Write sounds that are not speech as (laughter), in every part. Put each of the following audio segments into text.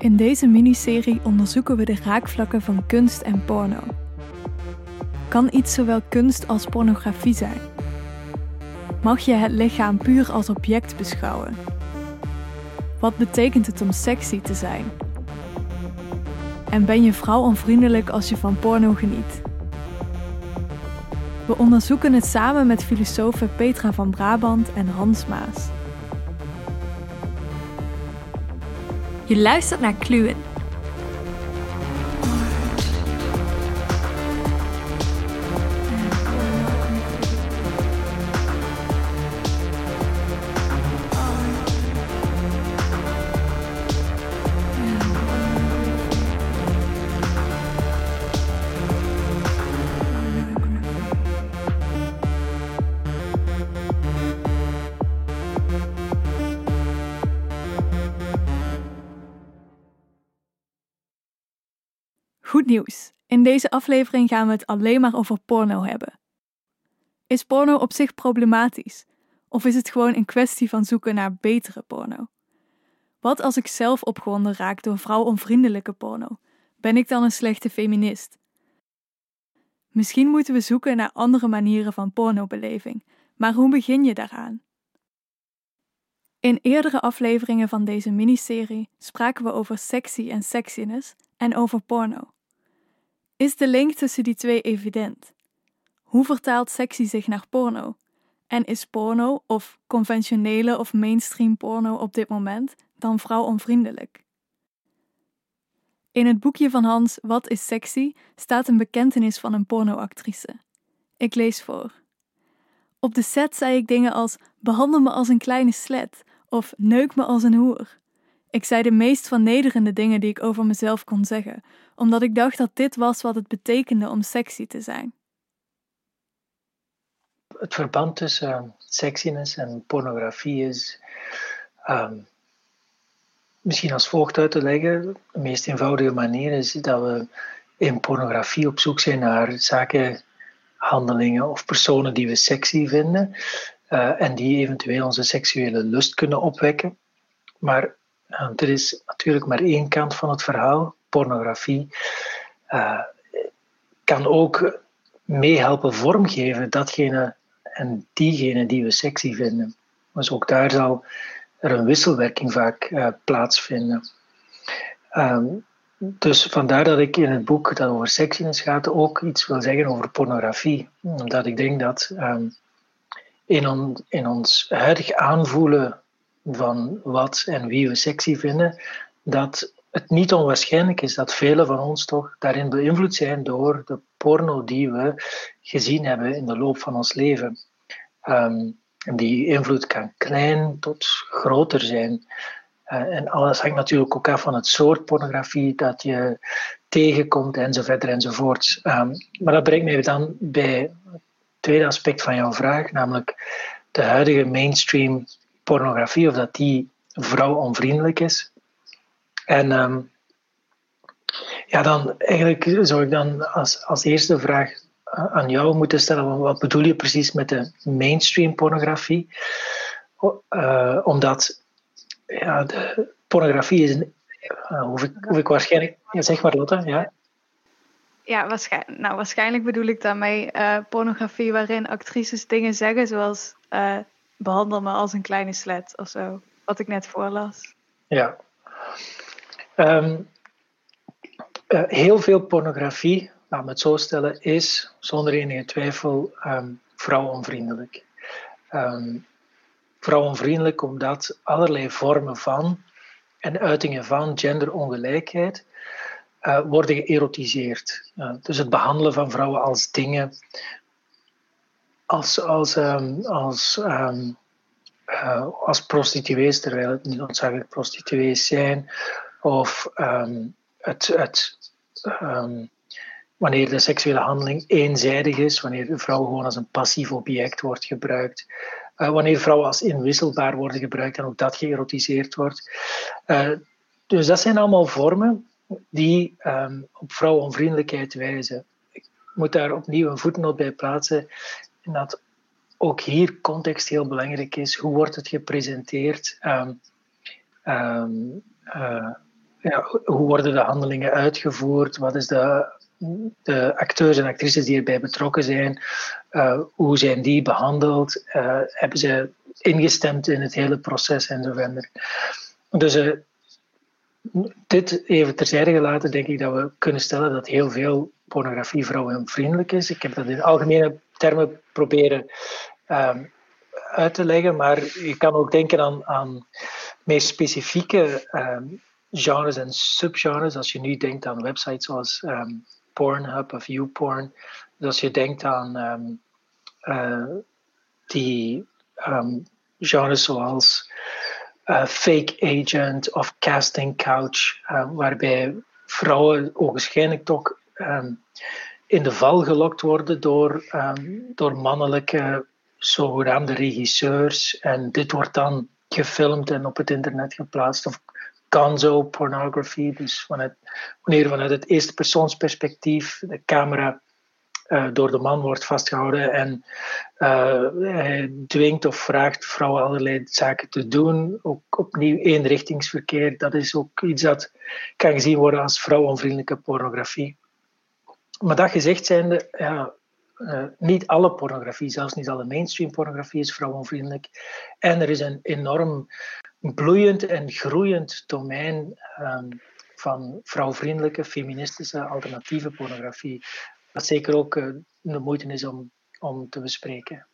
In deze miniserie onderzoeken we de raakvlakken van kunst en porno. Kan iets zowel kunst als pornografie zijn? Mag je het lichaam puur als object beschouwen? Wat betekent het om sexy te zijn? En ben je vrouwonvriendelijk als je van porno geniet? We onderzoeken het samen met filosofen Petra van Brabant en Hans Maas. Je luistert naar Kluwen. Nieuws. In deze aflevering gaan we het alleen maar over porno hebben. Is porno op zich problematisch? Of is het gewoon een kwestie van zoeken naar betere porno? Wat als ik zelf opgewonden raak door vrouwonvriendelijke porno? Ben ik dan een slechte feminist? Misschien moeten we zoeken naar andere manieren van pornobeleving, maar hoe begin je daaraan? In eerdere afleveringen van deze miniserie spraken we over sexy en sexiness en over porno. Is de link tussen die twee evident? Hoe vertaalt sexy zich naar porno? En is porno, of conventionele of mainstream porno op dit moment, dan vrouwonvriendelijk? In het boekje van Hans Wat is sexy staat een bekentenis van een pornoactrice. Ik lees voor. Op de set zei ik dingen als behandel me als een kleine slet of neuk me als een hoer. Ik zei de meest vernederende dingen die ik over mezelf kon zeggen, omdat ik dacht dat dit was wat het betekende om sexy te zijn. Het verband tussen uh, sexiness en pornografie is um, misschien als volgt uit te leggen. De meest eenvoudige manier is dat we in pornografie op zoek zijn naar zaken, handelingen of personen die we sexy vinden uh, en die eventueel onze seksuele lust kunnen opwekken. Maar uh, er is natuurlijk maar één kant van het verhaal pornografie uh, kan ook meehelpen vormgeven datgene en diegene die we sexy vinden. Dus ook daar zal er een wisselwerking vaak uh, plaatsvinden. Um, dus vandaar dat ik in het boek dat over sexiness gaat ook iets wil zeggen over pornografie. Omdat ik denk dat um, in, in ons huidig aanvoelen van wat en wie we sexy vinden, dat het niet onwaarschijnlijk is dat velen van ons toch daarin beïnvloed zijn door de porno die we gezien hebben in de loop van ons leven. En die invloed kan klein tot groter zijn. Uh, en alles hangt natuurlijk ook af van het soort pornografie dat je tegenkomt enzovoort enzovoort. Um, maar dat brengt mij dan bij het tweede aspect van jouw vraag, namelijk de huidige mainstream pornografie, of dat die vrouwonvriendelijk is. En um, ja, dan eigenlijk zou ik dan als, als eerste vraag aan jou moeten stellen, wat bedoel je precies met de mainstream pornografie? Uh, omdat ja, de pornografie is een, uh, hoef, ik, hoef ik waarschijnlijk, ja, zeg maar Lotte, ja? Ja, waarschijnlijk, nou, waarschijnlijk bedoel ik daarmee uh, pornografie waarin actrices dingen zeggen zoals behandel me als een kleine slet of zo, wat ik net voorlas. Ja, Um, uh, heel veel pornografie, laat me het zo stellen, is zonder enige twijfel um, vrouwonvriendelijk. Um, vrouwonvriendelijk omdat allerlei vormen van en uitingen van genderongelijkheid uh, worden geërotiseerd. Uh, dus het behandelen van vrouwen als dingen, als, als, um, als, um, uh, als prostituees, terwijl het niet noodzakelijk prostituees zijn, of um, het, het, wanneer de seksuele handeling eenzijdig is, wanneer de vrouw gewoon als een passief object wordt gebruikt, uh, wanneer vrouwen als inwisselbaar worden gebruikt en ook dat geërotiseerd wordt. Uh, dus dat zijn allemaal vormen die op vrouwonvriendelijkheid wijzen. Ik moet daar opnieuw een voetnoot bij plaatsen. Dat ook hier context heel belangrijk is. Hoe wordt het gepresenteerd? Um, uh, ja, hoe worden de handelingen uitgevoerd? Wat is de, de acteurs en actrices die erbij betrokken zijn? Uh, hoe zijn die behandeld? Uh, hebben ze ingestemd in het hele proces en zo verder? Dus dit even terzijde gelaten, denk ik dat we kunnen stellen dat heel veel pornografie vrouwenvriendelijk is. Ik heb dat in algemene termen proberen um, uit te leggen, maar je kan ook denken aan, aan meer specifieke um, genres en subgenres. Als je nu denkt aan websites zoals um, Pornhub of YouPorn, dus als je denkt aan uh, die genres zoals uh, fake agent of casting couch, uh, waarbij vrouwen ogenschijnlijk toch um, in de val gelokt worden door, um, door mannelijke zogenaamde regisseurs. En dit wordt dan gefilmd en op het internet geplaatst. Of gonzo pornography, dus wanneer vanuit het eerste persoonsperspectief de camera uh, door de man wordt vastgehouden en uh, hij dwingt of vraagt vrouwen allerlei zaken te doen. Ook opnieuw eenrichtingsverkeer, dat is ook iets dat kan gezien worden als vrouwonvriendelijke pornografie. Maar dat gezegd zijnde, ja, uh, niet alle pornografie, zelfs niet alle mainstream pornografie is vrouwonvriendelijk. En er is een enorm bloeiend en groeiend domein um, van vrouwvriendelijke, feministische, alternatieve pornografie. Wat zeker ook uh, de moeite is om, om te bespreken.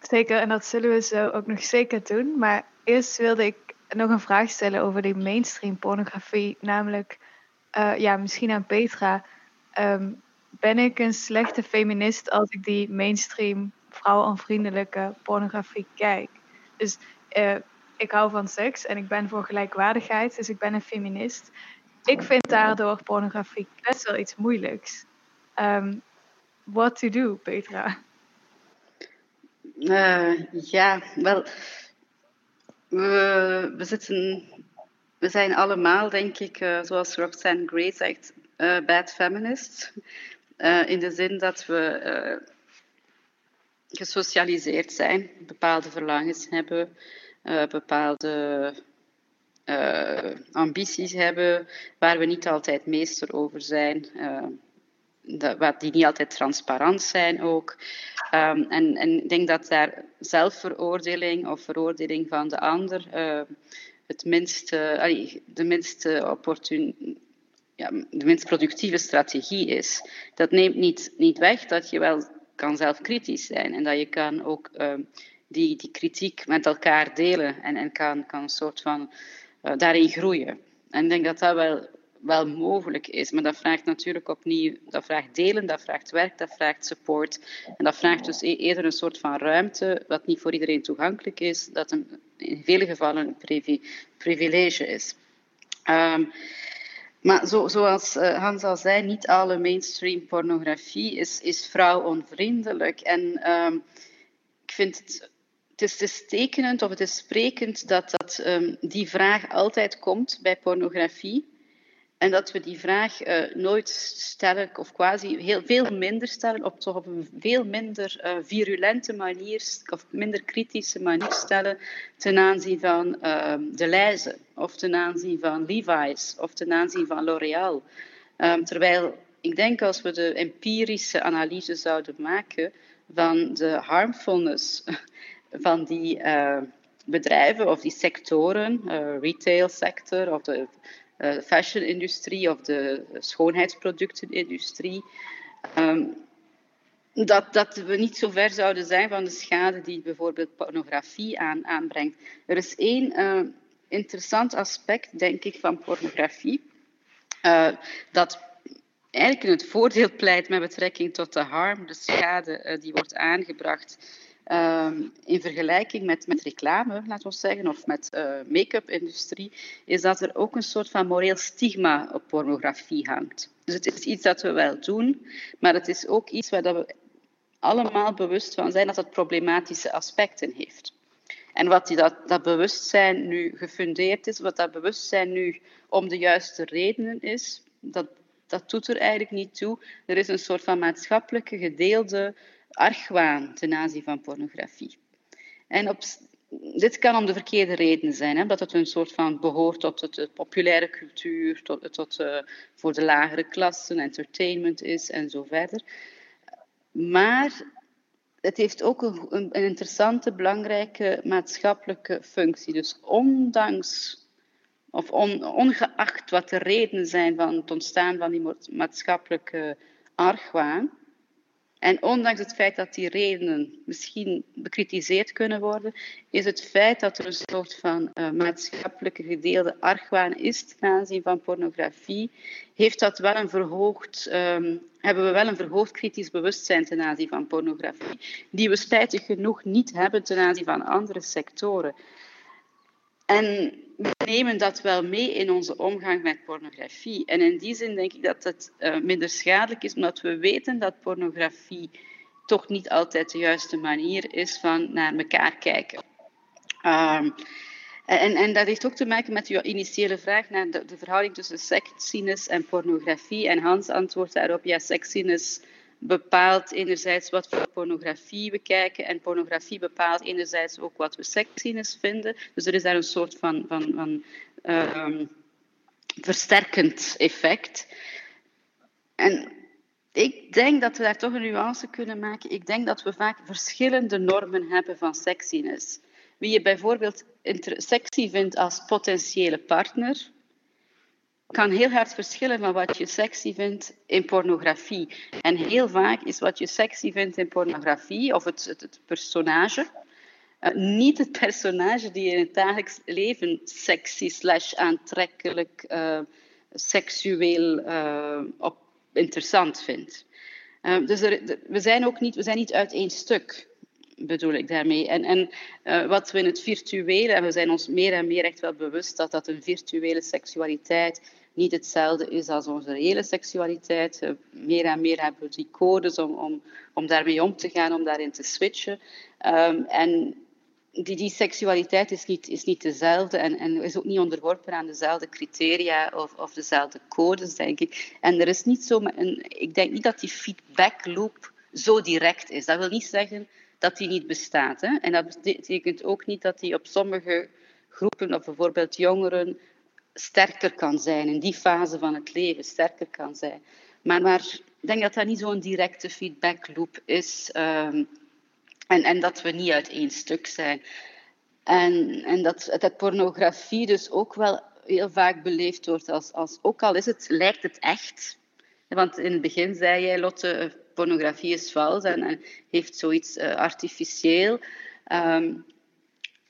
Zeker, en dat zullen we zo ook nog zeker doen. Maar eerst wilde ik nog een vraag stellen over die mainstream pornografie. Namelijk, uh, ja, misschien aan Petra. Um, ben ik een slechte feminist als ik die mainstream vrouwonvriendelijke pornografie kijk? Dus uh, ik hou van seks en ik ben voor gelijkwaardigheid, dus ik ben een feminist. Ik vind daardoor pornografie best wel iets moeilijks. Um, what to do, Petra? Uh, ja, wel, we, we zitten, we zijn allemaal, denk ik, uh, zoals Roxanne Gray zegt, uh, bad feminists. in de zin dat we gesocialiseerd zijn, bepaalde verlangens hebben, bepaalde ambities hebben, waar we niet altijd meester over zijn wat die niet altijd transparant zijn ook. Um, en, en ik denk dat daar zelfveroordeling of veroordeling van de ander uh, het minst, de minst opportun, ja, de minst productieve strategie is. Dat neemt niet, niet weg dat je wel kan zelfkritisch zijn en dat je kan ook uh, die, die kritiek met elkaar delen en, en kan, kan een soort van uh, daarin groeien. En ik denk dat dat wel wel mogelijk is. Maar dat vraagt natuurlijk opnieuw, dat vraagt delen, dat vraagt werk, dat vraagt support. En dat vraagt dus e-, eerder een soort van ruimte, wat niet voor iedereen toegankelijk is, dat een, in vele gevallen een privi privilege is. Um, maar zo, zoals uh, Hans al zei, niet alle mainstream pornografie is, is vrouwonvriendelijk. En um, ik vind het het is, tekenend of het is sprekend dat, dat um, die vraag altijd komt bij pornografie. En dat we die vraag uh, nooit stellen, of quasi heel, veel minder stellen, op, toch op een veel minder uh, virulente manier, of minder kritische manier stellen ten aanzien van uh, de lijzen, of ten aanzien van Levi's, of ten aanzien van L'Oréal. Um, terwijl ik denk als we de empirische analyse zouden maken van de harmfulness (laughs) van die uh, bedrijven of die sectoren, retail sector of de fashion-industrie of de schoonheidsproductenindustrie. Um, dat, dat we niet zo ver zouden zijn van de schade die bijvoorbeeld pornografie aan, aanbrengt. Er is één uh, interessant aspect, denk ik, van pornografie, uh, dat eigenlijk in het voordeel pleit met betrekking tot de harm, de schade die wordt aangebracht Um, in vergelijking met, met reclame, laten we zeggen, of met uh, make-up-industrie, is dat er ook een soort van moreel stigma op pornografie hangt. Dus het is iets dat we wel doen, maar het is ook iets waar dat we allemaal bewust van zijn dat het problematische aspecten heeft. En wat die, dat, dat bewustzijn nu gefundeerd is, wat dat bewustzijn nu om de juiste redenen is, dat, dat doet er eigenlijk niet toe. Er is een soort van maatschappelijke gedeelde argwaan ten aanzien van pornografie. En op, dit kan om de verkeerde redenen zijn. Hè? Dat het een soort van behoort tot de populaire cultuur, tot, tot uh, voor de lagere klassen, entertainment is en zo verder. Maar het heeft ook een, een, interessante, belangrijke maatschappelijke functie. Dus ondanks of on, ongeacht wat de redenen zijn van het ontstaan van die maatschappelijke argwaan, en ondanks het feit dat die redenen misschien bekritiseerd kunnen worden, is het feit dat er een soort van uh, maatschappelijke gedeelde argwaan is ten aanzien van pornografie, heeft dat wel een verhoogd, um, hebben we wel een verhoogd kritisch bewustzijn ten aanzien van pornografie, die we spijtig genoeg niet hebben ten aanzien van andere sectoren. En we nemen dat wel mee in onze omgang met pornografie. En in die zin denk ik dat het uh, minder schadelijk is, omdat we weten dat pornografie toch niet altijd de juiste manier is van naar elkaar kijken. Um, en, en, dat heeft ook te maken met uw initiële vraag naar de, de verhouding tussen sexiness en pornografie. En Hans antwoordt daarop, ja, sexiness bepaalt enerzijds wat voor pornografie we kijken en pornografie bepaalt enerzijds ook wat we sexiness vinden. Dus er is daar een soort van, van, van um, versterkend effect. En ik denk dat we daar toch een nuance kunnen maken. Ik denk dat we vaak verschillende normen hebben van sexiness. Wie je bijvoorbeeld sexy vindt als potentiële partner, kan heel hard verschillen van wat je sexy vindt in pornografie. En heel vaak is wat je sexy vindt in pornografie, of het, het, personage, uh, niet het personage die je in het dagelijks leven sexy slash aantrekkelijk, uh, seksueel uh, interessant vindt. dus we zijn ook niet, we zijn niet uit één stuk bedoel ik daarmee. En, en wat we in het virtuele, en we zijn ons meer en meer echt wel bewust dat dat een virtuele seksualiteit niet hetzelfde is als onze reële seksualiteit. Uh, meer en meer hebben we die codes om, om, om daarmee om te gaan, om daarin te switchen. Um, en die, die seksualiteit is niet, is niet dezelfde en, en is ook niet onderworpen aan dezelfde criteria of, of dezelfde codes, denk ik. En er is niet zo, een, ik denk niet dat die feedback loop zo direct is. Dat wil niet zeggen dat die niet bestaat. Hè? En dat betekent ook niet dat die op sommige groepen, of bijvoorbeeld jongeren, sterker kan zijn, in die fase van het leven sterker kan zijn. Maar, maar ik denk dat dat niet zo'n directe feedback loop is um, en, en dat we niet uit één stuk zijn. En, en dat, dat pornografie dus ook wel heel vaak beleefd wordt als, als ook al is het, lijkt het echt. Want in het begin zei jij, Lotte, pornografie is vals en, en heeft zoiets uh, artificieel. Um,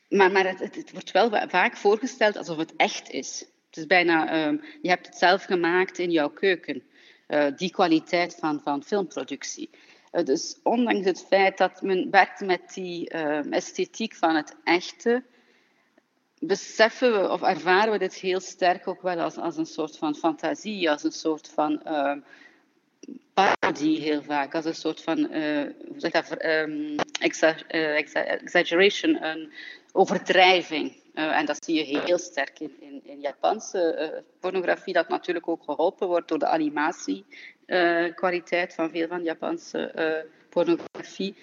maar maar het, het, wordt wel vaak voorgesteld alsof het echt is. Het is bijna, um, je hebt het zelf gemaakt in jouw keuken. Uh, die kwaliteit van, van filmproductie. Uh, dus ondanks het feit dat men werkt met die uh, esthetiek van het echte, beseffen we of ervaren we dit heel sterk ook wel als, als een soort van fantasie, als een soort van ehm, parodie heel vaak, als een soort van, hoe zeg dat, um, exa exaggeration, een overdrijving. Uh, en dat zie je heel sterk in, in, in Japanse uh, pornografie, dat natuurlijk ook geholpen wordt door de animatiekwaliteit uh, van veel van Japanse pornografie.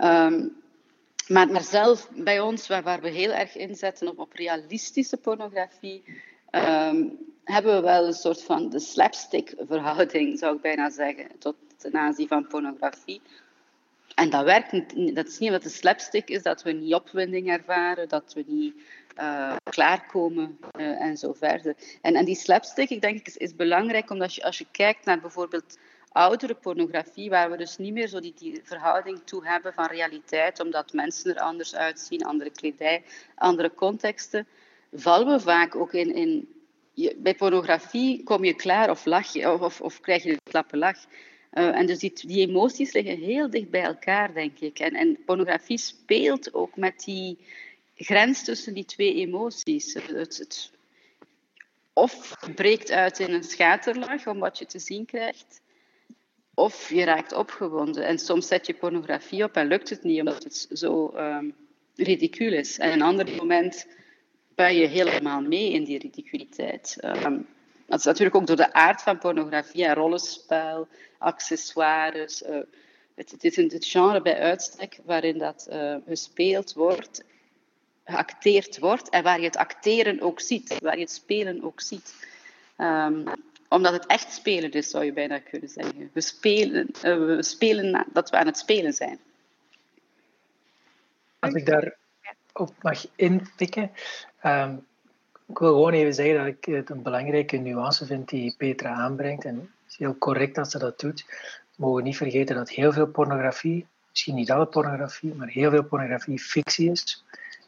Um, maar, maar zelf bij ons, waar, waar we heel erg inzetten op, op realistische pornografie, um, hebben we wel een soort van de slapstick-verhouding, zou ik bijna zeggen, tot ten aanzien van pornografie. En dat werkt niet. Dat is niet omdat het slapstick is dat we niet opwinding ervaren, dat we niet uh, klaarkomen uh, en zo verder. En, en die slapstick, ik denk, is, is belangrijk omdat je, als je kijkt naar bijvoorbeeld oudere pornografie, waar we dus niet meer zo die, die verhouding toe hebben van realiteit, omdat mensen er anders uitzien, andere kledij, andere contexten, vallen we vaak ook in. in je, bij pornografie kom je klaar of lach je, of, of, krijg je een slappe lach. Uh, en dus die, die, emoties liggen heel dicht bij elkaar, denk ik. En, en pornografie speelt ook met die grens tussen die twee emoties. Het, het, of breekt uit in een schaterlach om wat je te zien krijgt, of je raakt opgewonden. En soms zet je pornografie op en lukt het niet omdat het zo um, ridicuul is. En een ander moment ben je helemaal mee in die ridiculiteit. Um, dat is natuurlijk ook door de aard van pornografie en rollenspel, accessoires. Uh, het, is het genre bij uitstek waarin dat uh, gespeeld wordt geacteerd wordt en waar je het acteren ook ziet, waar je het spelen ook ziet. Um, omdat het echt spelen is, zou je bijna kunnen zeggen. We spelen, uh, we spelen dat we aan het spelen zijn. Als ik daar op mag inpikken. Um, ik wil gewoon even zeggen dat ik het een belangrijke nuance vind die Petra aanbrengt. En het is heel correct dat ze dat doet. We mogen niet vergeten dat heel veel pornografie, misschien niet alle pornografie, maar heel veel pornografie fictie is.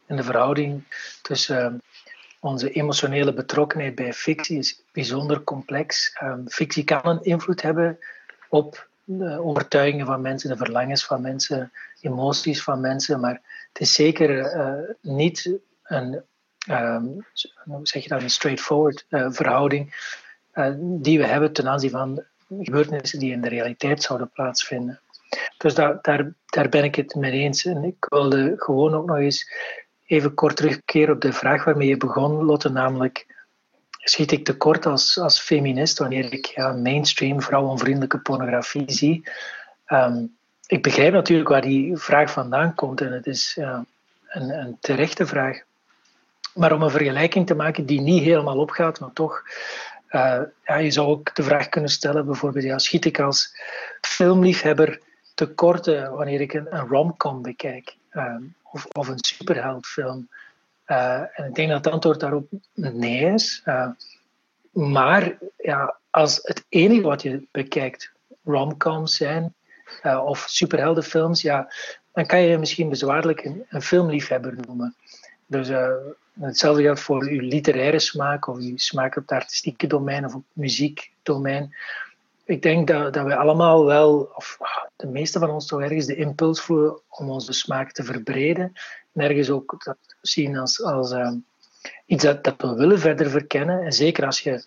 En de verhouding tussen ehm, onze emotionele betrokkenheid bij fictie is bijzonder complex. Um, fictie kan een invloed hebben op de overtuigingen van mensen, de verlangens van mensen, emoties van mensen, maar het is zeker uh, niet een, um, hoe zeg je dat, een straightforward uh, verhouding uh, die we hebben ten aanzien van gebeurtenissen die in de realiteit zouden plaatsvinden. Dus daar, daar, daar ben ik het mee eens. En ik wilde gewoon ook nog eens even kort terugkeren op de vraag waarmee je begon, Lotte, namelijk schiet ik tekort als, als feminist wanneer ik ja, mainstream vrouwonvriendelijke pornografie zie? Um, ik begrijp natuurlijk waar die vraag vandaan komt en het is een, een terechte vraag. Maar om een vergelijking te maken die niet helemaal opgaat, maar toch, uh, ja, je zou ook de vraag kunnen stellen, bijvoorbeeld, ja, schiet ik als filmliefhebber tekort wanneer ik een, rom-com bekijk? Um, of, of een superheldfilm. Uh, en ik denk dat het antwoord daarop nee is. Uh, maar ja, als het enige wat je bekijkt romcoms zijn uh, of superheldenfilms, ja, dan kan je misschien bezwaarlijk een, een filmliefhebber noemen. Dus hetzelfde geldt voor uw literaire smaak of uw smaak op het artistieke domein of op het muziekdomein ik denk dat, dat we allemaal wel, of ah, de meeste van ons toch ergens de impuls voelen om onze smaak te verbreden. En ergens ook dat zien als, als uh, iets dat, we willen verder verkennen. En zeker als je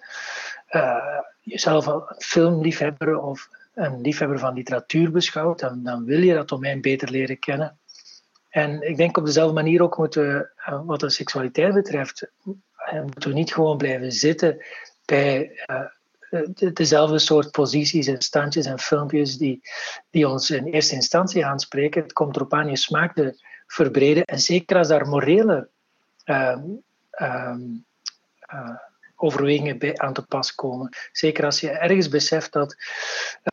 uh, jezelf een filmliefhebber of een liefhebber van literatuur beschouwt, dan, dan wil je dat domein beter leren kennen. En ik denk op dezelfde manier ook moeten we, uh, wat de seksualiteit betreft, moeten we niet gewoon blijven zitten bij dezelfde soort posities en standjes en filmpjes die, die ons in eerste instantie aanspreken. Het komt erop aan je smaak te verbreden. En zeker als daar morele uh, uh, uh, overwegingen bij aan te pas komen. Zeker als je ergens beseft dat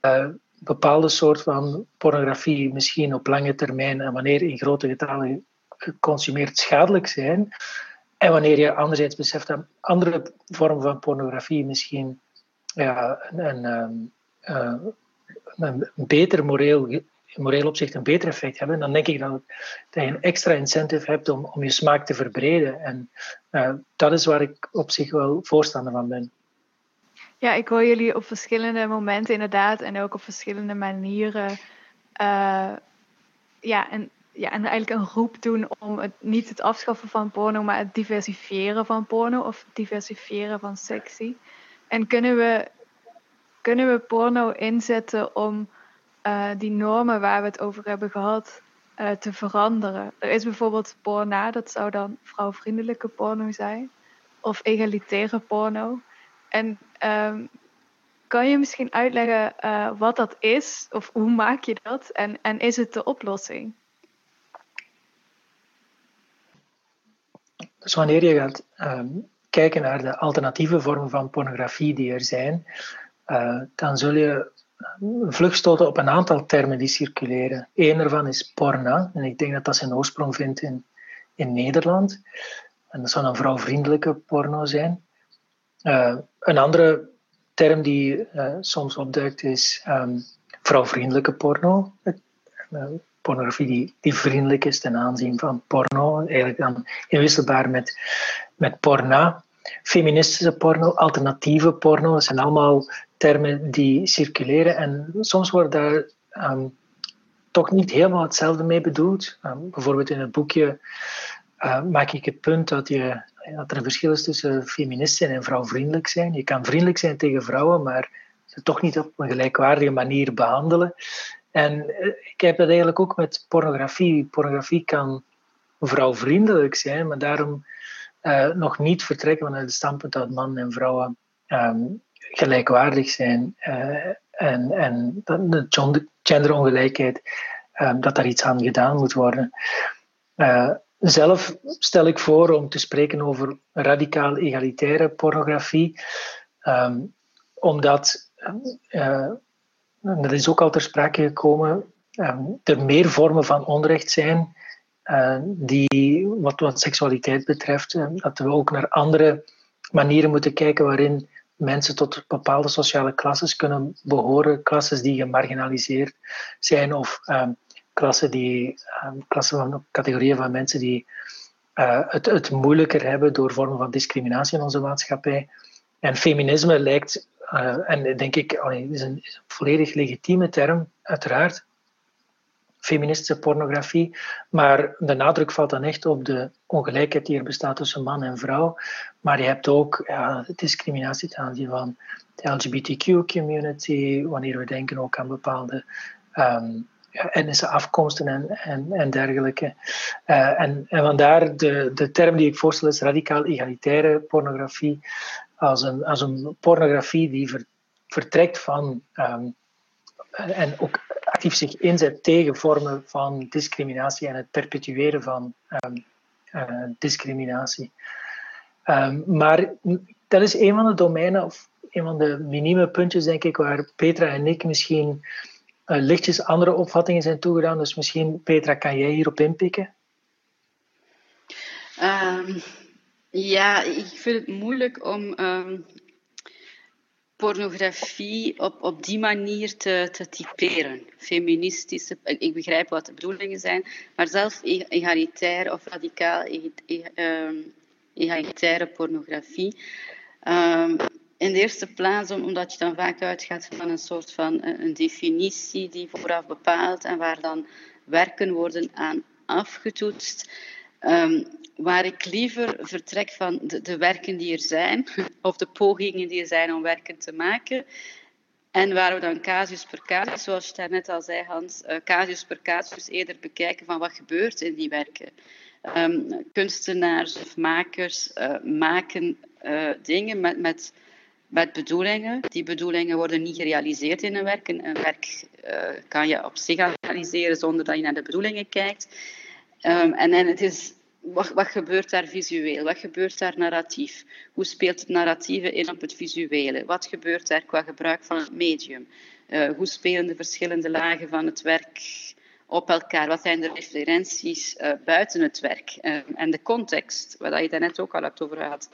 uh, bepaalde soort van pornografie misschien op lange termijn en wanneer in grote getallen geconsumeerd schadelijk zijn. En wanneer je anderzijds beseft dat andere vormen van pornografie misschien ja, een, een, ehm, eh, een beter moreel, moreel opzicht een beter effect hebben, dan denk ik dat, je een extra incentive hebt om, om je smaak te verbreden. En uh, dat is waar ik op zich wel voorstander van ben. Ja, ik hoor jullie op verschillende momenten inderdaad en ook op verschillende manieren. Uh, ja, en, ja, en eigenlijk een roep doen om het, niet het afschaffen van porno, maar het diversifieren van porno of diversifieren van sectie. En kunnen we, kunnen we porno inzetten om uh, die normen waar we het over hebben gehad uh, te veranderen? Er is bijvoorbeeld porna, dat zou dan vrouwvriendelijke porno zijn. Of egalitaire porno. En um, kan je misschien uitleggen uh, wat dat is? Of hoe maak je dat? En, en is het de oplossing? Dus wanneer je gaat um, kijken naar de alternatieve vormen van pornografie die er zijn, uh, dan zul je vlug stoten op een aantal termen die circuleren. Eén daarvan is porna, en ik denk dat dat zijn oorsprong vindt in, in Nederland. En dat zou een vrouwvriendelijke porno zijn. Uh, een andere term die soms opduikt is um, vrouwvriendelijke porno. Pornografie die, vriendelijk is ten aanzien van porno. Eigenlijk dan inwisselbaar met met porna. Feministische porno, alternatieve porno, dat zijn allemaal termen die circuleren. En soms wordt daar um, toch niet helemaal hetzelfde mee bedoeld. Um, bijvoorbeeld in het boekje uh, maak ik het punt dat, je, dat er een verschil is tussen feminist en vrouwvriendelijk zijn. Je kan vriendelijk zijn tegen vrouwen, maar ze toch niet op een gelijkwaardige manier behandelen. En eh, ik heb dat eigenlijk ook met pornografie. Pornografie kan vrouwvriendelijk zijn, maar daarom uh, nog niet vertrekken vanuit het standpunt dat mannen en vrouwen um, gelijkwaardig zijn uh, en, en de genderongelijkheid, um, dat daar iets aan gedaan moet worden. Zelf stel ik voor om te spreken over radicaal egalitaire pornografie, ehm, omdat, uh, dat is ook al ter sprake gekomen, ehm, er meer vormen van onrecht zijn die, wat, wat seksualiteit betreft, dat we ook naar andere manieren moeten kijken waarin mensen tot bepaalde sociale klasses kunnen behoren, klasses die gemarginaliseerd zijn of um, klassen, die, klassen van categorieën van mensen die uh, het, het moeilijker hebben door vormen van discriminatie in onze maatschappij. En feminisme lijkt, uh, en denk ik, is, een, volledig legitieme term, uiteraard, feministische pornografie. Maar de nadruk valt dan echt op de ongelijkheid die er bestaat tussen man en vrouw. Maar je hebt ook discriminatie ten aanzien van de LGBTQ-community, wanneer we denken ook aan bepaalde um, ja, etnische afkomsten en, en, en dergelijke. Uh, en, en vandaar de, de term die ik voorstel is radicaal egalitaire pornografie, als een, als een pornografie die ver, vertrekt van um, en ook actief zich inzet tegen vormen van discriminatie en het perpetueren van um, uh, discriminatie. Um, maar dat is een van de domeinen, of een van de minieme puntjes, denk ik, waar Petra en ik misschien uh, lichtjes andere opvattingen zijn toegedaan. Dus misschien, Petra, kan jij hierop inpikken? Ja, ik vind het moeilijk om pornografie op, op die manier te, te typeren. Feministische, ik begrijp wat de bedoelingen zijn, maar zelfs e-, egalitair of radicaal ehm, egalitaire pornografie. Um, in de eerste plaats omdat je dan vaak uitgaat van een soort van eh, een definitie die vooraf bepaalt en waar dan werken worden aan afgetoetst. Um, waar ik liever vertrek van de, de, werken die er zijn, of de pogingen die er zijn om werken te maken. En waar we dan casus per casus, zoals je daarnet al zei Hans, uh, casus per casus eerder bekijken van wat gebeurt in die werken. Um, kunstenaars of makers uh, maken uh, dingen met, met, met bedoelingen. Die bedoelingen worden niet gerealiseerd in een werk. Een werk kan je op zich realiseren zonder dat je naar de bedoelingen kijkt. Um, en, en het is wat, wat, gebeurt daar visueel? Wat gebeurt daar narratief? Hoe speelt het narratieve in op het visuele? Wat gebeurt daar qua gebruik van het medium? Uh, hoe spelen de verschillende lagen van het werk op elkaar? Wat zijn de referenties uh, buiten het werk? Uh, en de context, waar je daarnet ook al hebt over gehad,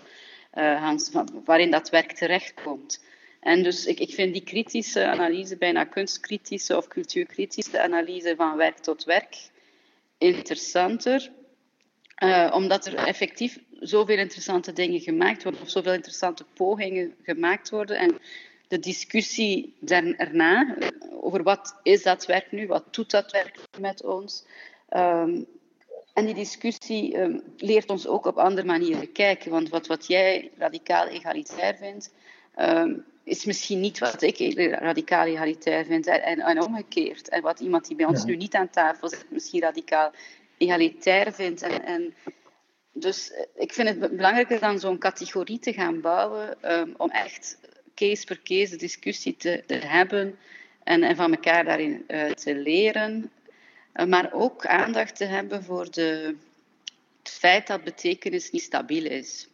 Hans, van, waarin dat werk terechtkomt. En dus ik, ik vind die kritische analyse, bijna kunstkritische of cultuurkritische analyse van werk tot werk, interessanter uh, omdat er effectief zoveel interessante dingen gemaakt worden, of zoveel interessante pogingen gemaakt worden. En de discussie daarna over wat is dat werk nu, wat doet dat werk met ons. Um, en die discussie um, leert ons ook op andere manieren kijken. Want wat, wat jij radicaal egalitair vindt, um, is misschien niet wat ik radicaal egalitair vind. En, en, en omgekeerd. En wat iemand die bij ons ja. nu niet aan tafel zit, misschien radicaal egalitair vindt. En, en dus eh, ik vind het belangrijker dan zo'n categorie te gaan bouwen, um, om echt case per case de discussie te, te hebben en, en, van elkaar daarin uh, te leren. Uh, maar ook aandacht te hebben voor de, het feit dat betekenis niet stabiel is.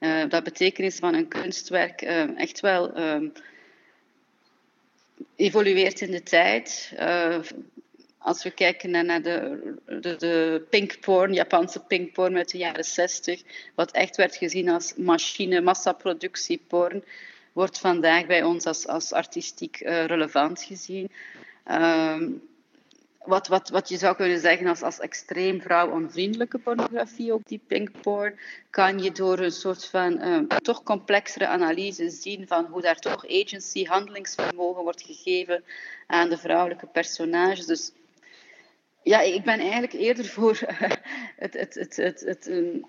Uh, dat betekenis van een kunstwerk echt wel ehm, evolueert in de tijd als we kijken naar de, de, de pink porn, Japanse pink porn uit de jaren 60, wat echt werd gezien als machine, massaproductie porn, wordt vandaag bij ons als, als artistiek uh, relevant gezien. Um, wat, wat, wat je zou kunnen zeggen als, als extreem vrouwonvriendelijke pornografie, ook die pink porn, kan je door een soort van uh, toch complexere analyse zien van hoe daar toch agency, handelingsvermogen wordt gegeven aan de vrouwelijke personages. Dus ja, ik ben eigenlijk eerder voor het, het, het, het, het um,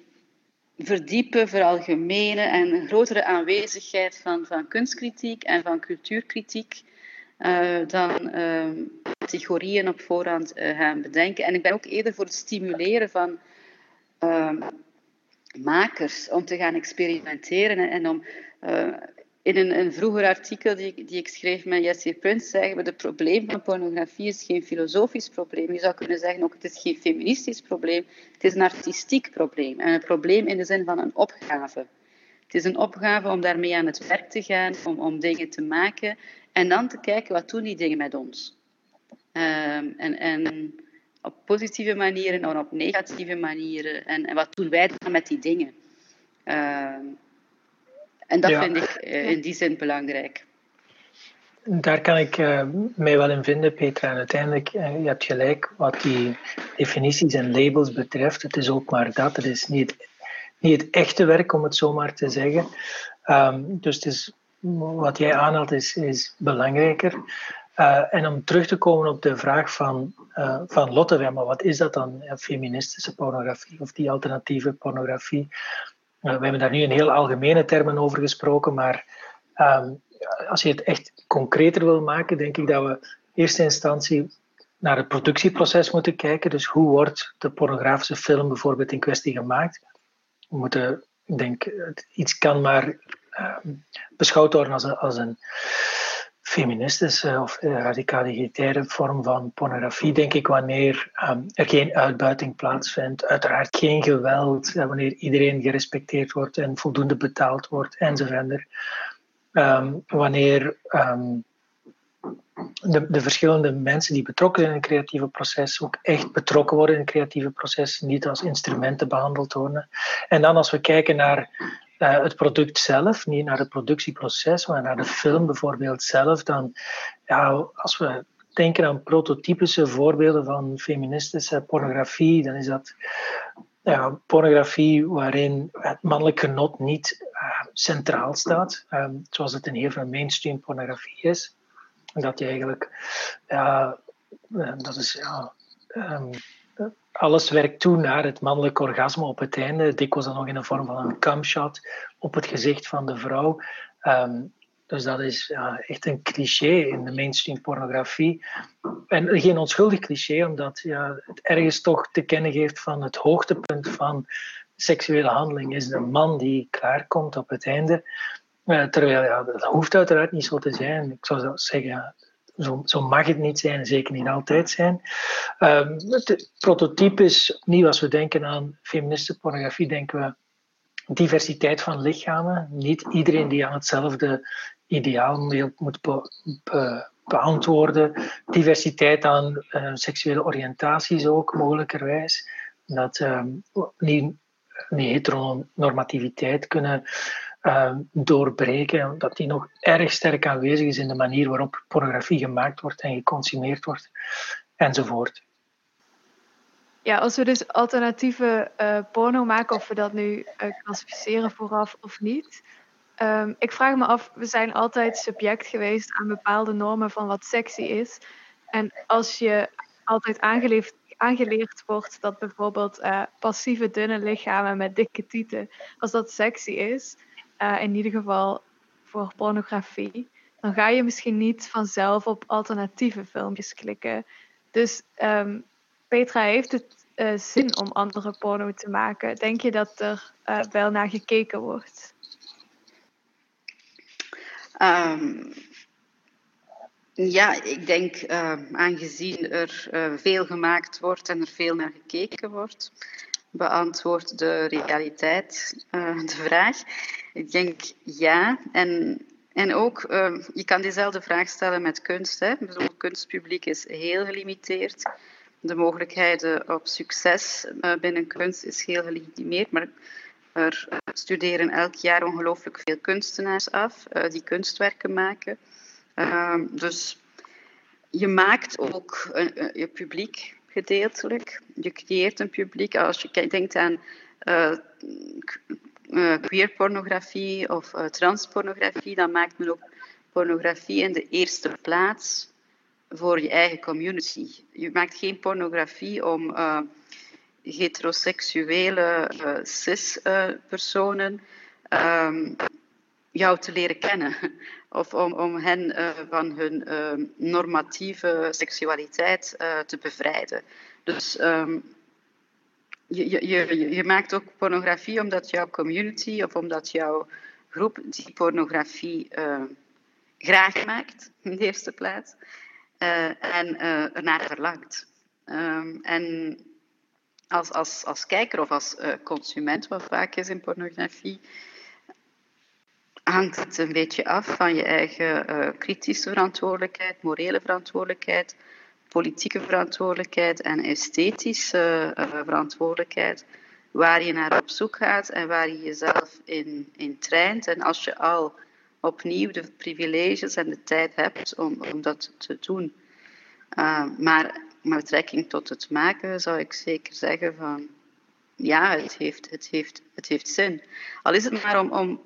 verdiepen, veralgemenen en een grotere aanwezigheid van, van kunstkritiek en van cultuurkritiek uh, dan uh, categorieën op voorhand uh, gaan bedenken. En ik ben ook eerder voor het stimuleren van ehm, makers om te gaan experimenteren en, om in een, een vroeger artikel die, die ik schreef met Jesse Prince zeggen we, het probleem van pornografie is geen filosofisch probleem. Je zou kunnen zeggen ook, het is geen feministisch probleem, het is een artistiek probleem. En een probleem in de zin van een opgave. Het is een opgave om daarmee aan het werk te gaan, om, om dingen te maken en dan te kijken wat doen die dingen met ons. Um, en, en op positieve manieren en op negatieve manieren. En, en wat doen wij dan met die dingen? Uh, en dat vind ik uh, in die zin belangrijk. Daar kan ik uh, mij wel in vinden, Petra. En uiteindelijk, uh, je hebt gelijk wat die definities en labels betreft. Het is ook maar dat. Het is niet, niet het echte werk, om het zo maar te zeggen. Um, dus het is, wat jij aanhaalt is, is belangrijker. Uh, en om terug te komen op de vraag van, uh, van Lotte, maar wat is dat dan, feministische pornografie of die alternatieve pornografie? Uh, we hebben daar nu in heel algemene termen over gesproken, maar um, als je het echt concreter wil maken, denk ik dat we in eerste instantie naar het productieproces moeten kijken. Dus hoe wordt de pornografische film bijvoorbeeld in kwestie gemaakt? We moeten, ik denk, iets kan maar beschouwd worden als als een feministische of radicalitaire vorm van pornografie, denk ik, wanneer um, er geen uitbuiting plaatsvindt, uiteraard geen geweld, wanneer iedereen gerespecteerd wordt en voldoende betaald wordt enzovoort. Um, wanneer um, de, de, verschillende mensen die betrokken zijn in het creatieve proces ook echt betrokken worden in het creatieve proces, niet als instrumenten behandeld worden. En dan als we kijken naar uh, het product zelf, niet naar het productieproces, maar naar de film bijvoorbeeld zelf, dan, ja, als we denken aan prototypische voorbeelden van feministische pornografie, dan is dat ja, pornografie waarin het mannelijk genot niet uh, centraal staat, um, zoals het in heel veel mainstream pornografie is. Dat je eigenlijk, ja, dat is ja, um, alles werkt toe naar het mannelijk orgasme op het einde, dikwijls dan nog in de vorm van een cumshot op het gezicht van de vrouw. Um, dus dat is ja, echt een cliché in de mainstream pornografie. En geen onschuldig cliché, omdat ja, het ergens toch te kennen geeft van het hoogtepunt van seksuele handeling is de man die klaarkomt op het einde. Uh, terwijl ja, dat hoeft uiteraard niet zo te zijn. Ik zou zeggen, zo, zo, mag het niet zijn, zeker niet altijd zijn. Um, het prototype is opnieuw, als we denken aan feministische pornografie, denken we diversiteit van lichamen. Niet iedereen die aan hetzelfde ideaal moet be, be, beantwoorden. Diversiteit aan uh, seksuele oriëntaties ook, mogelijkerwijs. Dat um, niet, niet heteronormativiteit kunnen uh, doorbreken, dat die nog erg sterk aanwezig is in de manier waarop pornografie gemaakt wordt en geconsumeerd wordt, enzovoort. Ja, als we dus alternatieve uh, porno maken, of we dat nu uh, klassificeren vooraf of niet. Um, ik vraag me af, we zijn altijd subject geweest aan bepaalde normen van wat sexy is. En als je altijd aangeleerd, wordt dat bijvoorbeeld uh, passieve dunne lichamen met dikke tieten, als dat sexy is, uh, in ieder geval voor pornografie, dan ga je misschien niet vanzelf op alternatieve filmpjes klikken. Dus um, Petra, heeft het uh, zin om andere porno te maken? Denk je dat er uh, wel naar gekeken wordt? Um, ja, ik denk uh, aangezien er veel gemaakt wordt en er veel naar gekeken wordt, beantwoordt de realiteit de vraag. Ik denk ja. En, en ook, uh, je kan diezelfde vraag stellen met kunst. Hè. Kunstpubliek is heel gelimiteerd. De mogelijkheden op succes uh, binnen kunst is heel gelegitimeerd. Maar er studeren elk jaar ongelooflijk veel kunstenaars af die kunstwerken maken. Ehm, dus je maakt ook je publiek gedeeltelijk. Je creëert een publiek. Als je denkt aan uh, uh, queerpornografie of uh, transpornografie, dan maakt men ook pornografie in de eerste plaats voor je eigen community. Je maakt geen pornografie om uh, heteroseksuele cis-personen um, jou te leren kennen. Of om, om hen van hun normatieve seksualiteit te bevrijden. Dus um, je, je, je, maakt ook pornografie omdat jouw community of omdat jouw groep die pornografie graag maakt, (laughs) in de eerste plaats, en ernaar verlangt. Ehm, en als, als, als kijker of als consument, wat vaak is in pornografie, hangt het een beetje af van je eigen uh, kritische verantwoordelijkheid, morele verantwoordelijkheid, politieke verantwoordelijkheid en esthetische uh, verantwoordelijkheid. Waar je naar op zoek gaat en waar je jezelf in, in traint. En als je al opnieuw de privileges en de tijd hebt om, om dat te doen. Uh, maar met betrekking tot het maken zou ik zeker zeggen van ja, het heeft, het heeft, het heeft zin. Al is het maar om, om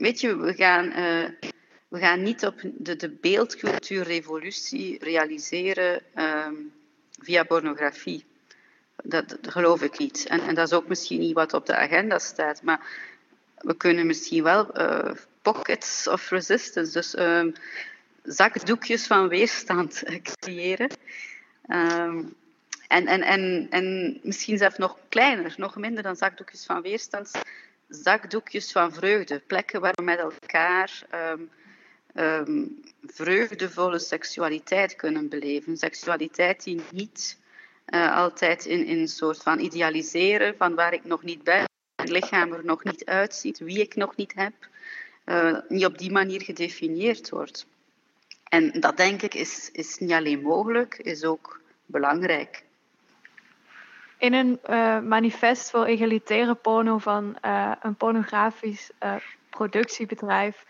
weet je, we gaan, uh, we gaan niet op de, de beeldcultuurrevolutie realiseren um, via pornografie. Dat, geloof ik niet. En, en, dat is ook misschien niet wat op de agenda staat. Maar we kunnen misschien wel uh, pockets of resistance, dus um, zakdoekjes van weerstand (laughs) creëren. Um, en, en, en, en misschien zelfs nog kleiner, nog minder dan zakdoekjes van weerstand zakdoekjes van vreugde. Plekken waar we met elkaar um, um, vreugdevolle seksualiteit kunnen beleven. Seksualiteit die niet uh, altijd in, in een soort van idealiseren van waar ik nog niet ben, het lichaam er nog niet uitziet, wie ik nog niet heb, uh, niet op die manier gedefinieerd wordt. En dat denk ik is, is niet alleen mogelijk, is ook belangrijk. In een uh, manifest voor egalitaire porno van uh, een pornografisch uh, productiebedrijf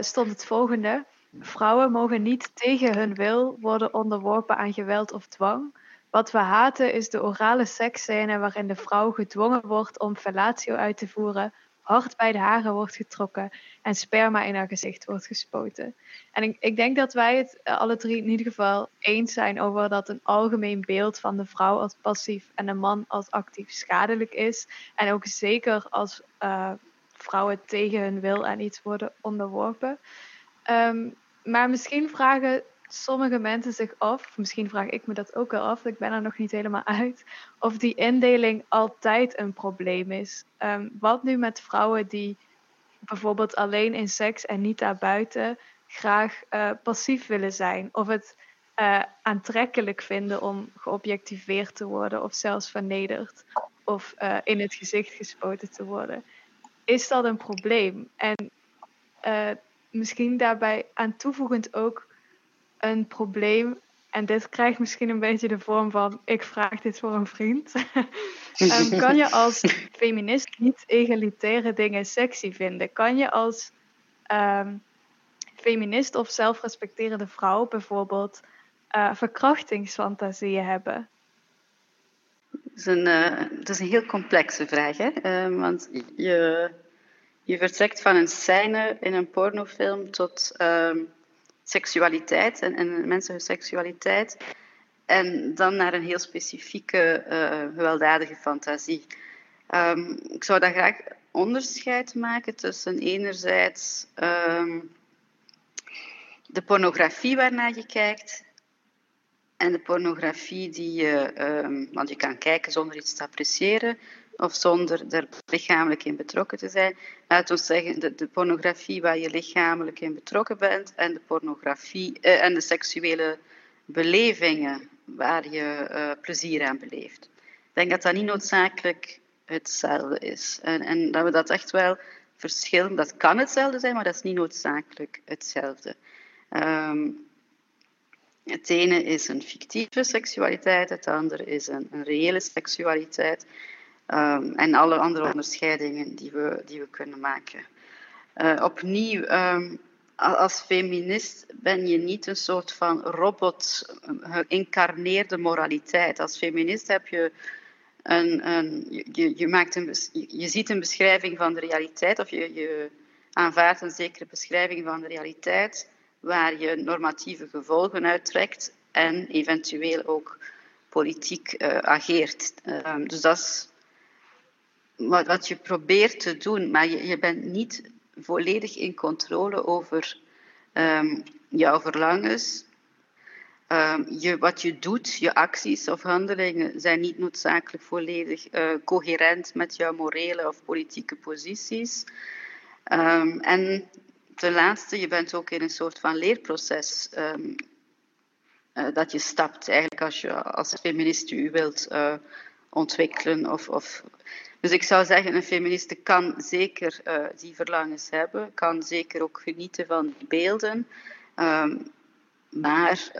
stond het volgende. Vrouwen mogen niet tegen hun wil worden onderworpen aan geweld of dwang. Wat we haten is de orale seksscène waarin de vrouw gedwongen wordt om fellatio uit te voeren hard bij de haren wordt getrokken en sperma in haar gezicht wordt gespoten. En ik, ik, denk dat wij het eh, alle drie in ieder geval eens zijn over dat een algemeen beeld van de vrouw als passief en de man als actief schadelijk is. En ook zeker als uh, vrouwen tegen hun wil aan iets worden onderworpen. Um, maar misschien vragen sommige mensen zich af, misschien vraag ik me dat ook wel af, ik ben er nog niet helemaal uit, of die indeling altijd een probleem is. Um, wat nu met vrouwen die bijvoorbeeld alleen in seks en niet daarbuiten graag uh, passief willen zijn, of het uh, aantrekkelijk vinden om geobjectiveerd te worden of zelfs vernederd of uh, in het gezicht gespoten te worden. Is dat een probleem? En misschien daarbij aan toevoegend ook een probleem. En dit krijgt misschien een beetje de vorm van: ik vraag dit voor een vriend. um, (laughs) kan je als feminist niet egalitaire dingen sexy vinden? Kan je als um, feminist of zelfrespecterende vrouw bijvoorbeeld uh, verkrachtingsfantasieën hebben? Dat is een, uh, dat is een heel complexe vraag, hè? Uh, want je, je vertrekt van een scène in een pornofilm tot um, seksualiteit en, en menselijke seksualiteit. En dan naar een heel specifieke uh, gewelddadige fantasie. Um, ik zou daar graag onderscheid maken tussen enerzijds um, de pornografie waarnaar je kijkt en de pornografie die je, um, want je kan kijken zonder iets te appreciëren, of zonder er lichamelijk in betrokken te zijn. Laten we zeggen, de, de, pornografie waar je lichamelijk in betrokken bent en de pornografie eh, en de seksuele belevingen waar je eh, plezier aan beleeft. Ik denk dat dat niet noodzakelijk hetzelfde is. En, en, dat we dat echt wel verschillen. Dat kan hetzelfde zijn, maar dat is niet noodzakelijk hetzelfde. Um, het ene is een fictieve seksualiteit, het andere is een, een reële seksualiteit. Um, en alle andere onderscheidingen die we, die we kunnen maken. Uh, opnieuw, um, als feminist ben je niet een soort van robot, geïncarneerde moraliteit. Als feminist heb je een, een je, je, maakt een, je ziet een beschrijving van de realiteit, of je, je aanvaardt een zekere beschrijving van de realiteit, waar je normatieve gevolgen uittrekt en eventueel ook politiek uh, ageert. Dus dat is wat, je probeert te doen, maar je, je bent niet volledig in controle over um, jouw verlangens. Um, je, wat je doet, je acties of handelingen, zijn niet noodzakelijk volledig uh, coherent met jouw morele of politieke posities. Ehm, en ten laatste, je bent ook in een soort van leerproces um, dat je stapt. Eigenlijk als je als feminist je wilt uh, ontwikkelen. Of, of... Dus ik zou zeggen, een feministe kan zeker uh, die verlangens hebben, kan zeker ook genieten van beelden. Um, maar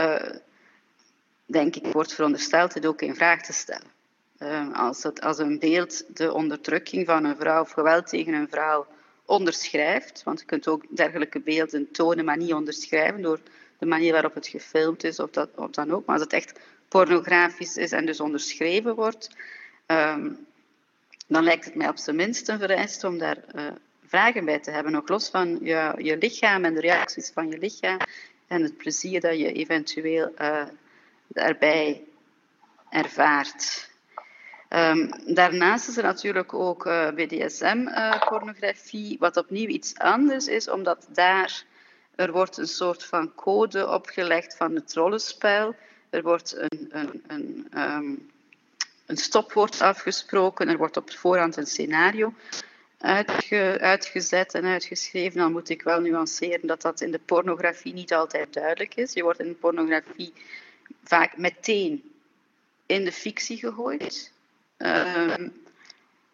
denk ik, wordt verondersteld het ook in vraag te stellen. Uh, als, het, als een beeld de onderdrukking van een vrouw of geweld tegen een vrouw onderschrijft, want je kunt ook dergelijke beelden tonen, maar niet onderschrijven door de manier waarop het gefilmd is of, dat, of dan ook. Maar als het echt pornografisch is en dus onderschreven wordt, um, dan lijkt het mij op zijn minst een vereiste om daar uh, vragen bij te hebben. Nog los van je, je lichaam en de reacties van je lichaam en het plezier dat je eventueel uh, daarbij ervaart. Um, daarnaast is er natuurlijk ook uh, eh, BDSM-pornografie, wat opnieuw iets anders is, omdat daar er wordt een soort van code opgelegd van het rollenspel. Er wordt een, een, een, um, een stopwoord afgesproken, er wordt op voorhand een scenario uitge, uitgezet en uitgeschreven. Dan moet ik wel nuanceren dat dat in de pornografie niet altijd duidelijk is. Je wordt in de pornografie vaak meteen in de fictie gegooid. Um,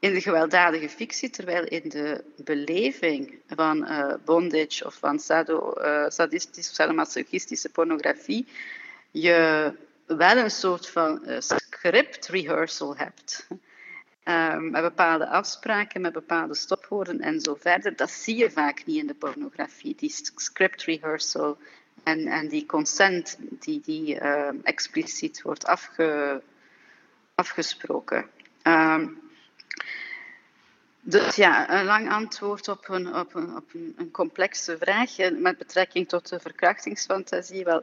in de gewelddadige fictie, terwijl in de beleving van uh, bondage of van sado, uh, sadistische of sadomasochistische pornografie je wel een soort van uh, script rehearsal hebt. Um, met bepaalde afspraken, met bepaalde stopwoorden en zo verder. Dat zie je vaak niet in de pornografie, die script rehearsal en, en die consent die, die expliciet wordt afge, afgesproken. Um, dus ja, een lang antwoord op een, op een, op een, complexe vraag met betrekking tot de verkrachtingsfantasie. Wel,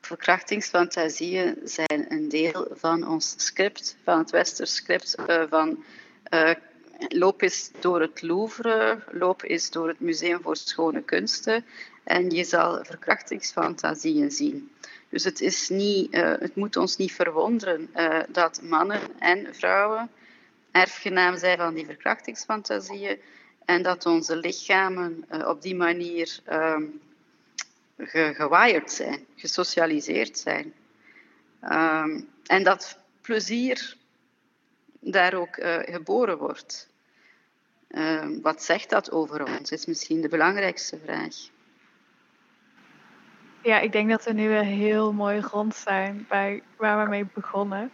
verkrachtingsfantasieën zijn een deel van ons script, van het westers script, uh, van uh, loop is door het Louvre, loop is door het Museum voor Schone Kunsten en je zal verkrachtingsfantasieën zien. Dus het, is niet, het moet ons niet verwonderen dat mannen en vrouwen erfgenaam zijn van die verkrachtingsfantasieën en dat onze lichamen uh, op die manier um, zijn, gesocialiseerd zijn. Um, en dat plezier daar ook geboren wordt. Um, wat zegt dat over ons, is misschien de belangrijkste vraag. Ja, ik denk dat we nu weer heel mooi rond zijn bij waar we mee begonnen.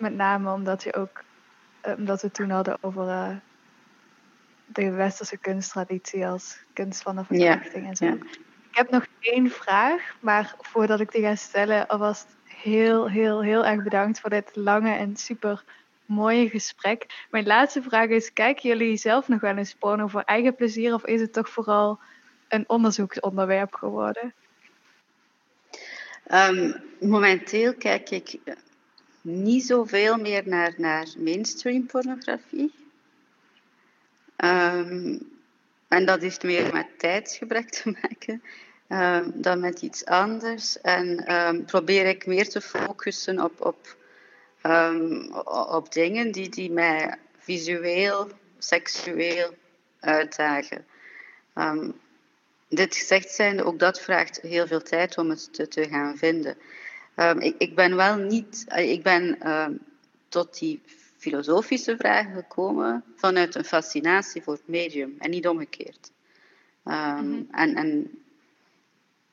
Met name omdat, je ook, uh, omdat we toen hadden over uh, de westerse kunsttraditie als kunst van de verkrachting ja. en zo. Ja. Ik heb nog één vraag, maar voordat ik die ga stellen, alvast heel, heel, heel erg bedankt voor dit lange en super mooie gesprek. Mijn laatste vraag is: kijken jullie zelf nog wel eens porno voor eigen plezier of is het toch vooral een onderzoeksonderwerp geworden? Um, momenteel kijk ik niet zoveel meer naar, naar mainstream pornografie. Um, en dat heeft meer met tijdsgebrek te maken um, dan met iets anders. En um, probeer ik meer te focussen op, op, op dingen die, die mij visueel, seksueel uitdagen. Dit gezegd zijnde, ook dat vraagt heel veel tijd om het te, te gaan vinden. Um, ik, ik, ben wel niet, eh, ik ben um, tot die filosofische vragen gekomen vanuit een fascinatie voor het medium en niet omgekeerd. Um, mm -hmm. en, en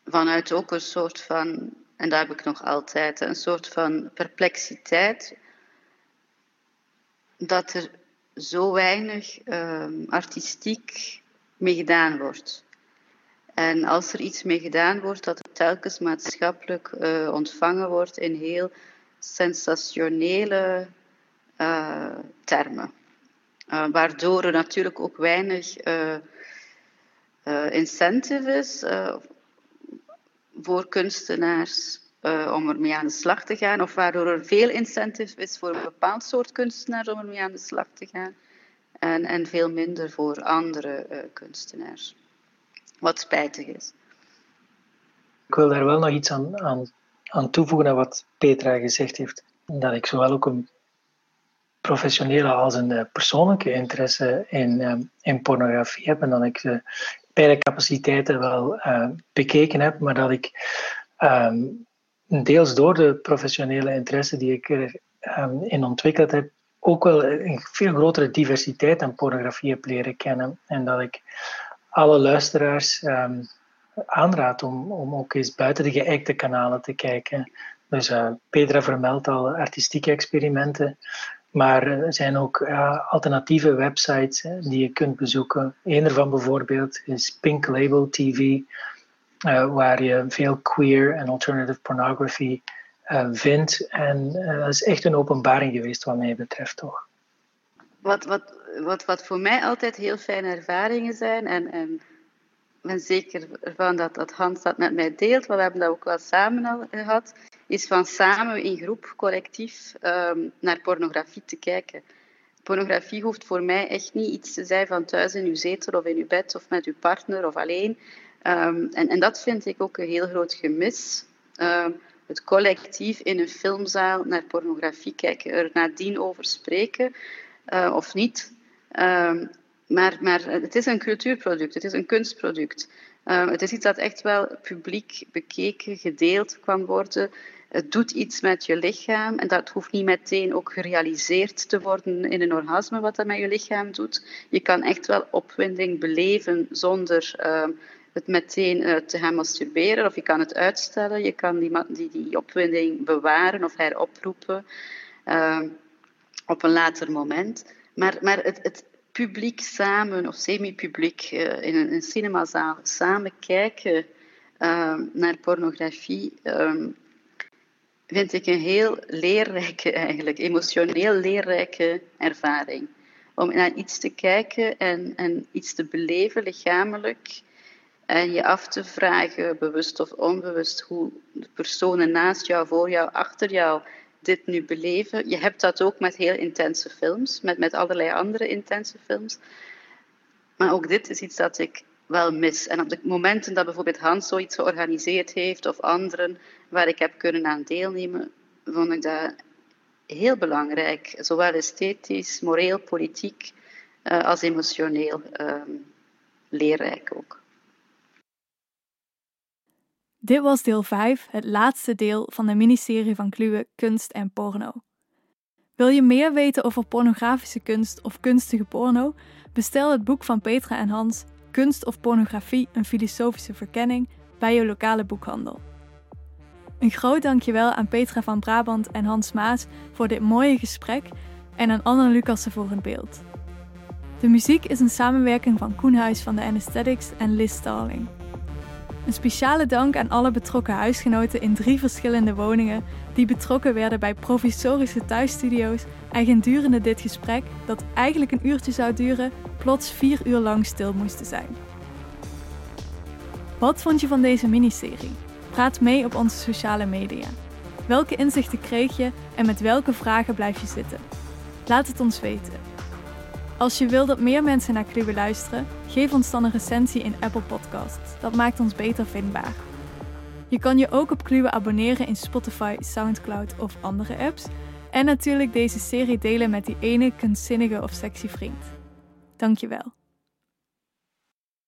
vanuit ook een soort van, en daar heb ik nog altijd, een soort van perplexiteit dat er zo weinig artistiek mee gedaan wordt. En als er iets mee gedaan wordt, dat het telkens maatschappelijk uh, ontvangen wordt in heel sensationele uh, termen. Uh, waardoor er natuurlijk ook weinig incentive is voor kunstenaars om ermee aan de slag te gaan, of waardoor er veel incentive is voor een bepaald soort kunstenaars om ermee aan de slag te gaan, en, en veel minder voor andere kunstenaars. Wat spijtig is. Ik wil daar wel nog iets aan, aan, aan toevoegen aan wat Petra gezegd heeft. Dat ik zowel ook een professionele als een persoonlijke interesse in, in pornografie heb en dat ik de beide capaciteiten wel bekeken heb, maar dat ik ehm, deels door de professionele interesse die ik erin ontwikkeld heb, ook wel een veel grotere diversiteit aan pornografie heb leren kennen. En dat ik alle luisteraars um, aanraad om, om ook eens buiten de geëikte kanalen te kijken. Dus uh, Petra vermeldt al artistieke experimenten. Maar er zijn ook uh, alternatieve websites die je kunt bezoeken. Een ervan bijvoorbeeld is Pink Label TV, waar je veel queer en alternative pornography vindt. En dat is echt een openbaring geweest wat mij betreft, toch? Wat, wat, wat, wat voor mij altijd heel fijne ervaringen zijn, en, ik ben zeker van dat, dat Hans dat met mij deelt, want we hebben dat ook wel samen al gehad, is van samen in groep, collectief, um, naar pornografie te kijken. Pornografie hoeft voor mij echt niet iets te zijn van thuis in uw zetel of in uw bed of met uw partner of alleen. Um, en, en dat vind ik ook een heel groot gemis. Um, het collectief in een filmzaal naar pornografie kijken, er nadien over spreken uh, of niet. Uh, maar, maar het is een cultuurproduct, het is een kunstproduct. Uh, het is iets dat echt wel publiek bekeken, gedeeld kan worden. Het doet iets met je lichaam en dat hoeft niet meteen ook gerealiseerd te worden in een orgasme wat dat met je lichaam doet. Je kan echt wel opwinding beleven zonder ehm, het meteen uh, te gaan of je kan het uitstellen. Je kan die, die, die opwinding bewaren of heroproepen op een later moment. Maar, maar het, het publiek samen of semi-publiek uh, in een, een, cinemazaal samen kijken ehm, naar pornografie ehm, vind ik een heel leerrijke, (laughs) eigenlijk, emotioneel leerrijke ervaring. Om naar iets te kijken en, en iets te beleven lichamelijk en je af te vragen, bewust of onbewust, hoe de personen naast jou, voor jou, achter jou dit nu beleven. Je hebt dat ook met heel intense films, met, met allerlei andere intense films. Maar ook dit is iets dat ik wel mis. En op de momenten dat bijvoorbeeld Hans zoiets georganiseerd heeft, of anderen waar ik heb kunnen aan deelnemen, vond ik dat heel belangrijk. Zowel esthetisch, moreel, politiek, uh, als emotioneel uh, leerrijk ook. Dit was deel 5, het laatste deel van de miniserie van Kluwe Kunst en Porno. Wil je meer weten over pornografische kunst of kunstige porno? Bestel het boek van Petra en Hans, Kunst of Pornografie, een filosofische verkenning, bij je lokale boekhandel. Een groot dankjewel aan Petra van Brabant en Hans Maas voor dit mooie gesprek en aan Anne Lucassen voor het beeld. De muziek is een samenwerking van Koenhuis van de Anesthetics en Liz Starling. Een speciale dank aan alle betrokken huisgenoten in drie verschillende woningen die betrokken werden bij provisorische thuisstudio's en gedurende dit gesprek, dat eigenlijk een uurtje zou duren, plots vier uur lang stil moesten zijn. Wat vond je van deze miniserie? Praat mee op onze sociale media. Welke inzichten kreeg je en met welke vragen blijf je zitten? Laat het ons weten. Als je wil dat meer mensen naar Kluwe luisteren, geef ons dan een recensie in Apple Podcasts. Dat maakt ons beter vindbaar. Je kan je ook op Kluwe abonneren in Spotify, Soundcloud of andere apps. En natuurlijk deze serie delen met die ene kunstzinnige of sexy vriend. Dankjewel.